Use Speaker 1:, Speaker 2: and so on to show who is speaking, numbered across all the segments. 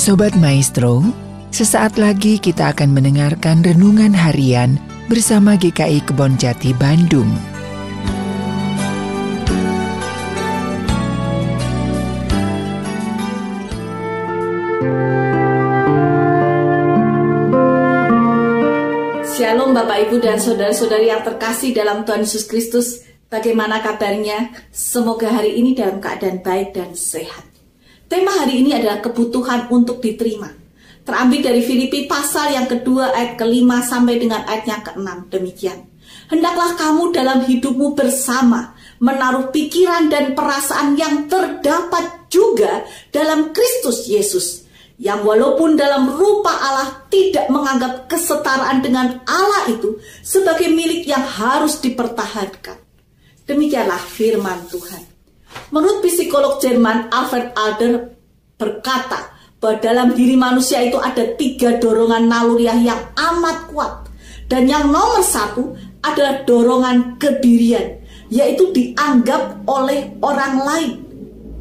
Speaker 1: Sobat Maestro, sesaat lagi kita akan mendengarkan renungan harian bersama GKI Kebon Jati Bandung.
Speaker 2: Shalom Bapak Ibu dan Saudara-saudari yang terkasih dalam Tuhan Yesus Kristus. Bagaimana kabarnya? Semoga hari ini dalam keadaan baik dan sehat. Tema hari ini adalah kebutuhan untuk diterima. Terambil dari Filipi pasal yang kedua ayat kelima sampai dengan ayatnya keenam. Demikian. Hendaklah kamu dalam hidupmu bersama menaruh pikiran dan perasaan yang terdapat juga dalam Kristus Yesus. Yang walaupun dalam rupa Allah tidak menganggap kesetaraan dengan Allah itu sebagai milik yang harus dipertahankan. Demikianlah firman Tuhan. Menurut psikolog Jerman Alfred Adler berkata bahwa dalam diri manusia itu ada tiga dorongan naluriah yang amat kuat. Dan yang nomor satu adalah dorongan kedirian, yaitu dianggap oleh orang lain.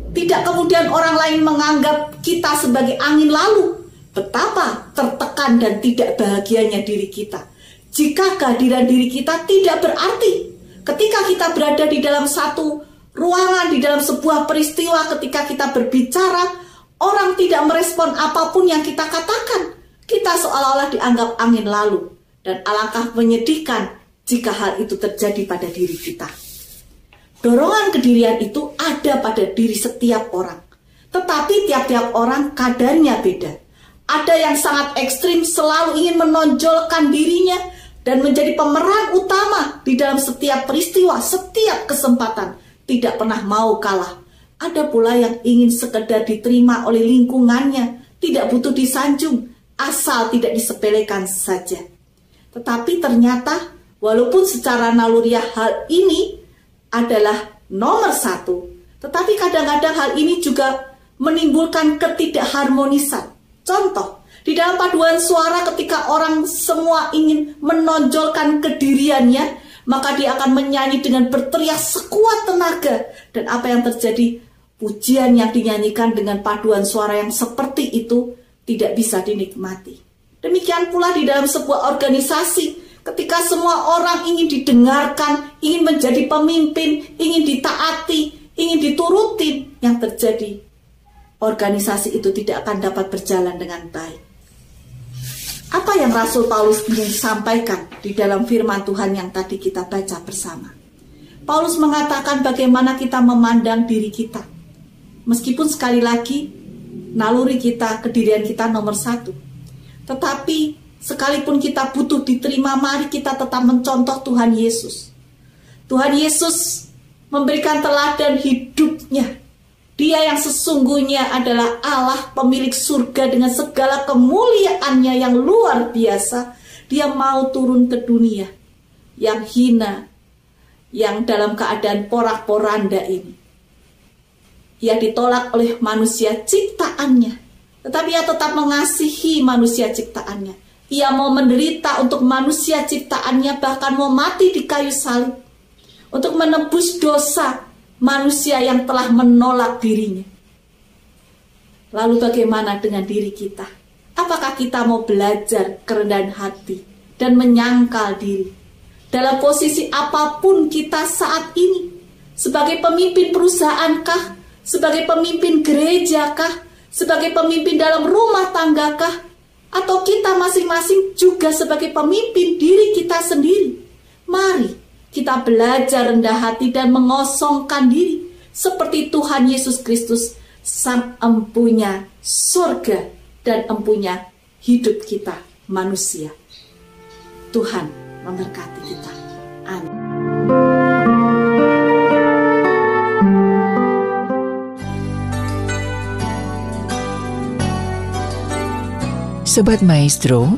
Speaker 2: Tidak kemudian orang lain menganggap kita sebagai angin lalu. Betapa tertekan dan tidak bahagianya diri kita. Jika kehadiran diri kita tidak berarti. Ketika kita berada di dalam satu ruangan di dalam sebuah peristiwa ketika kita berbicara, orang tidak merespon apa pun yang kita katakan. Kita seolah-olah dianggap angin lalu. Dan alangkah menyedihkan jika hal itu terjadi pada diri kita. Dorongan kedirian itu ada pada diri setiap orang. Tetapi tiap-tiap orang kadarnya beda. Ada yang sangat ekstrim selalu ingin menonjolkan dirinya dan menjadi pemeran utama di dalam setiap peristiwa, setiap kesempatan tidak pernah mau kalah. Ada pula yang ingin sekedar diterima oleh lingkungannya, tidak butuh disanjung, asal tidak disepelekan saja. Tetapi ternyata, walaupun secara naluriah hal ini adalah nomor satu, tetapi kadang-kadang hal ini juga menimbulkan ketidakharmonisan. Contoh, di dalam paduan suara ketika orang semua ingin menonjolkan kediriannya, maka dia akan menyanyi dengan berteriak sekuat tenaga. Dan apa yang terjadi? Pujian yang dinyanyikan dengan paduan suara yang seperti itu tidak bisa dinikmati. Demikian pula di dalam sebuah organisasi, ketika semua orang ingin didengarkan, ingin menjadi pemimpin, ingin ditaati, ingin diturutin, yang terjadi organisasi itu tidak akan dapat berjalan dengan baik. Apa yang Rasul Paulus ingin sampaikan di dalam firman Tuhan yang tadi kita baca bersama? Paulus mengatakan bagaimana kita memandang diri kita. Meskipun sekali lagi naluri kita, kedirian kita nomor satu. Tetapi sekalipun kita butuh diterima, mari kita tetap mencontoh Tuhan Yesus. Tuhan Yesus memberikan teladan hidupnya dia yang sesungguhnya adalah Allah pemilik surga dengan segala kemuliaannya yang luar biasa. Dia mau turun ke dunia yang hina, yang dalam keadaan porak-poranda ini. Ia ditolak oleh manusia ciptaannya, tetapi ia tetap mengasihi manusia ciptaannya. Ia mau menderita untuk manusia ciptaannya, bahkan mau mati di kayu salib untuk menebus dosa manusia yang telah menolak dirinya. Lalu bagaimana dengan diri kita? Apakah kita mau belajar kerendahan hati dan menyangkal diri? Dalam posisi apa pun kita saat ini, sebagai pemimpin perusahaan-kah, sebagai pemimpin gereja-kah, sebagai pemimpin dalam rumah tangga-kah, atau kita masing-masing juga sebagai pemimpin diri kita sendiri. Kita belajar rendah hati dan mengosongkan diri seperti Tuhan Yesus Kristus sang empunya surga dan empunya hidup kita manusia. Tuhan memberkati kita. Amin.
Speaker 1: Sobat Maestro,